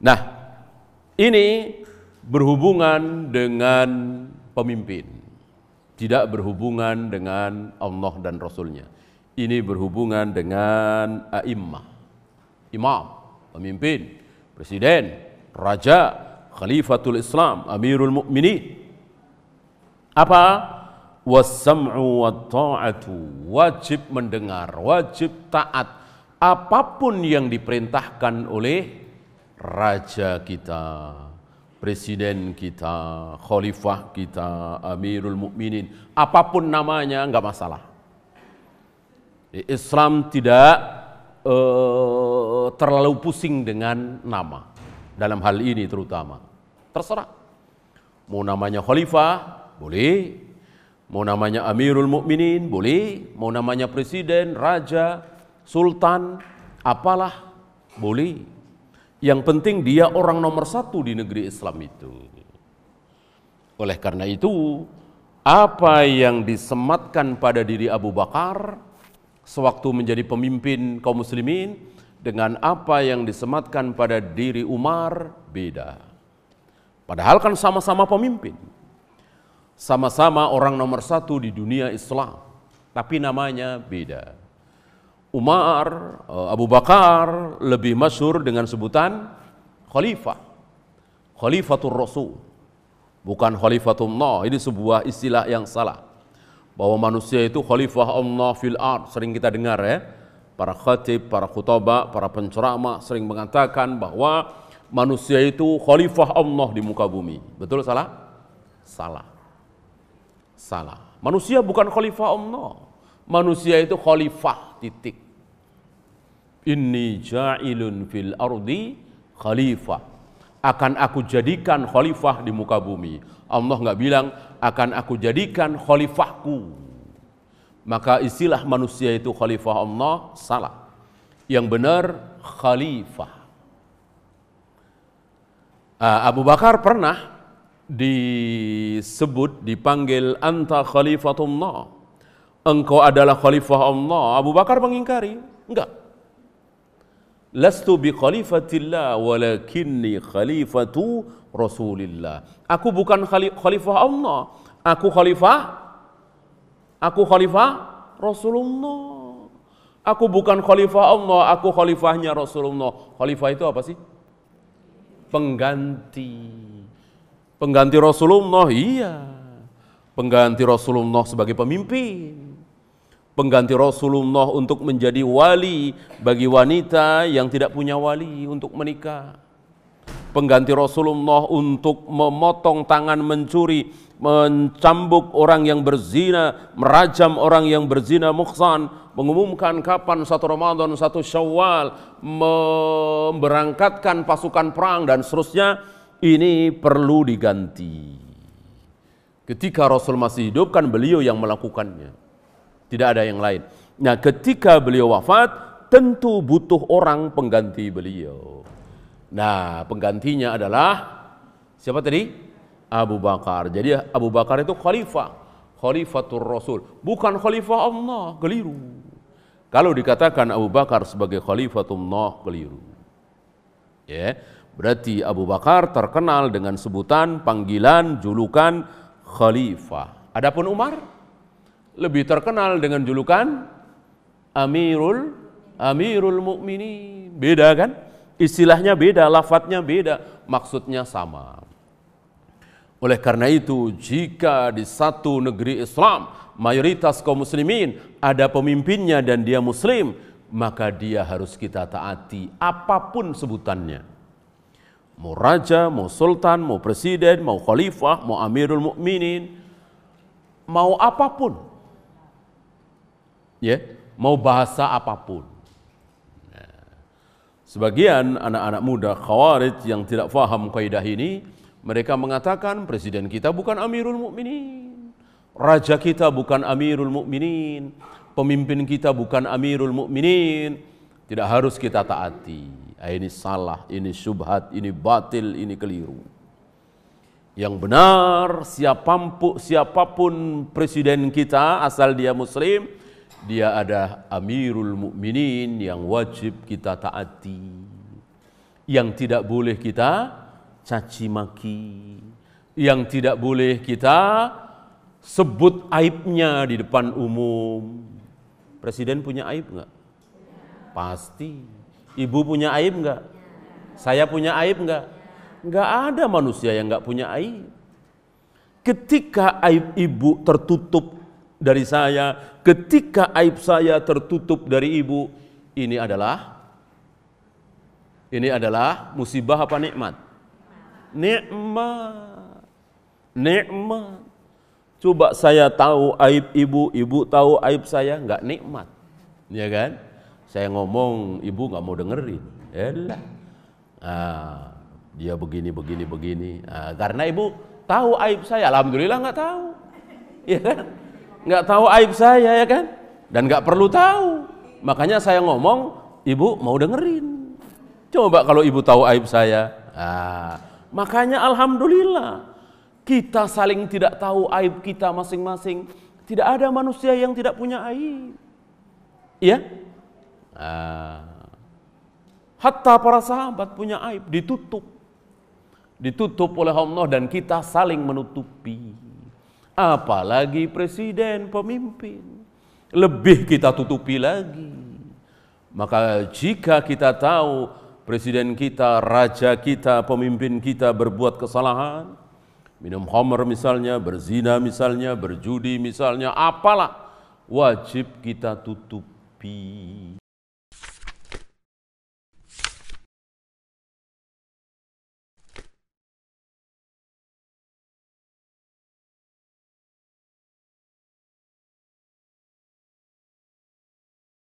Nah, ini berhubungan dengan pemimpin. Tidak berhubungan dengan Allah dan Rasulnya. Ini berhubungan dengan a'immah. Imam, pemimpin, presiden, raja, khalifatul Islam, amirul mukminin. Apa? Wassam'u wa ta'atu. Wajib mendengar, wajib taat. Apa pun yang diperintahkan oleh raja kita, presiden kita, khalifah kita, amirul mukminin, apa pun namanya enggak masalah. Islam tidak uh, terlalu pusing dengan nama dalam hal ini terutama. Terserah. Mau namanya khalifah, boleh. Mau namanya amirul mukminin, boleh. Mau namanya presiden, raja, sultan, apalah, boleh. Yang penting dia orang nomor satu di negeri Islam itu. Oleh karena itu, apa yang disematkan pada diri Abu Bakar sewaktu menjadi pemimpin kaum muslimin dengan apa yang disematkan pada diri Umar beda. Padahal kan sama-sama pemimpin. Sama-sama orang nomor satu di dunia Islam. Tapi namanya beda. Umar, eh, Abu Bakar lebih masyur dengan sebutan khalifah. Khalifatul Rasul. Bukan khalifatullah, ini sebuah istilah yang salah. Bahwa manusia itu khalifah Allah fil ard, sering kita dengar ya. Para khatib, para khutbah, para penceramah sering mengatakan bahwa manusia itu khalifah Allah di muka bumi. Betul salah? Salah. Salah. Manusia bukan khalifah Allah. Manusia itu khalifah titik. Inni ja'ilun fil ardi khalifah. Akan aku jadikan khalifah di muka bumi. Allah nggak bilang akan aku jadikan khalifahku. Maka istilah manusia itu khalifah Allah salah. Yang benar khalifah. Ah, Abu Bakar pernah disebut dipanggil anta khalifatullah engkau adalah khalifah Allah. Abu Bakar mengingkari. Enggak. Lastu bi khalifatillah walakinni khalifatu Rasulillah. Aku bukan khalifah Allah. Aku khalifah Aku khalifah Rasulullah. Aku bukan khalifah Allah, aku khalifahnya Rasulullah. Khalifah itu apa sih? Pengganti. Pengganti Rasulullah, iya. Pengganti Rasulullah sebagai pemimpin pengganti Rasulullah untuk menjadi wali bagi wanita yang tidak punya wali untuk menikah. Pengganti Rasulullah untuk memotong tangan mencuri, mencambuk orang yang berzina, merajam orang yang berzina muhsan, mengumumkan kapan satu Ramadan, satu Syawal, memberangkatkan pasukan perang dan seterusnya, ini perlu diganti. Ketika Rasul masih hidup kan beliau yang melakukannya. Tidak ada yang lain. Nah, ketika beliau wafat, tentu butuh orang pengganti beliau. Nah, penggantinya adalah siapa tadi? Abu Bakar. Jadi Abu Bakar itu khalifah, khalifatul Rasul, bukan khalifah Allah, keliru. Kalau dikatakan Abu Bakar sebagai khalifatullah, keliru. Ya, berarti Abu Bakar terkenal dengan sebutan, panggilan, julukan khalifah. Adapun Umar lebih terkenal dengan julukan Amirul Amirul Mukminin. Beda kan? Istilahnya beda, lafadznya beda, maksudnya sama. Oleh karena itu, jika di satu negeri Islam mayoritas kaum muslimin ada pemimpinnya dan dia muslim, maka dia harus kita taati apa pun sebutannya. Mau raja, mau sultan, mau presiden, mau khalifah, mau amirul mukminin, mau apa pun ya mau bahasa apa pun. Nah, sebagian anak-anak muda khawarij yang tidak faham kaidah ini, mereka mengatakan presiden kita bukan Amirul Mukminin, raja kita bukan Amirul Mukminin, pemimpin kita bukan Amirul Mukminin, tidak harus kita taati. Ah, ini salah, ini syubhat, ini batil, ini keliru. Yang benar, siapa pun presiden kita asal dia muslim, dia ada Amirul Mukminin yang wajib kita taati. yang tidak boleh kita caci maki, yang tidak boleh kita sebut aibnya di depan umum. Presiden punya aib enggak? Pasti. Ibu punya aib enggak? Saya punya aib enggak? Enggak ada manusia yang enggak punya aib. Ketika aib ibu tertutup dari saya, ketika aib saya tertutup dari ibu, ini adalah ini adalah musibah apa nikmat? Nikmat. Nikmat. Coba saya tahu aib ibu, ibu tahu aib saya, enggak nikmat. Ya kan? Saya ngomong, ibu nggak mau dengerin. Elah. Ah, dia begini, begini, begini. Ah, karena ibu tahu aib saya, alhamdulillah nggak tahu, ya kan? Nggak tahu aib saya ya kan? Dan nggak perlu tahu. Makanya saya ngomong, ibu mau dengerin. Coba kalau ibu tahu aib saya, ah, makanya alhamdulillah kita saling tidak tahu aib kita masing-masing. Tidak ada manusia yang tidak punya aib. Ya? Ah. Hatta para sahabat punya aib, ditutup ditutup oleh Allah dan kita saling menutupi. Apalagi presiden, pemimpin, lebih kita tutupi lagi. Maka jika kita tahu presiden kita, raja kita, pemimpin kita berbuat kesalahan, minum homer misalnya, berzina misalnya, berjudi misalnya, apalah wajib kita tutupi.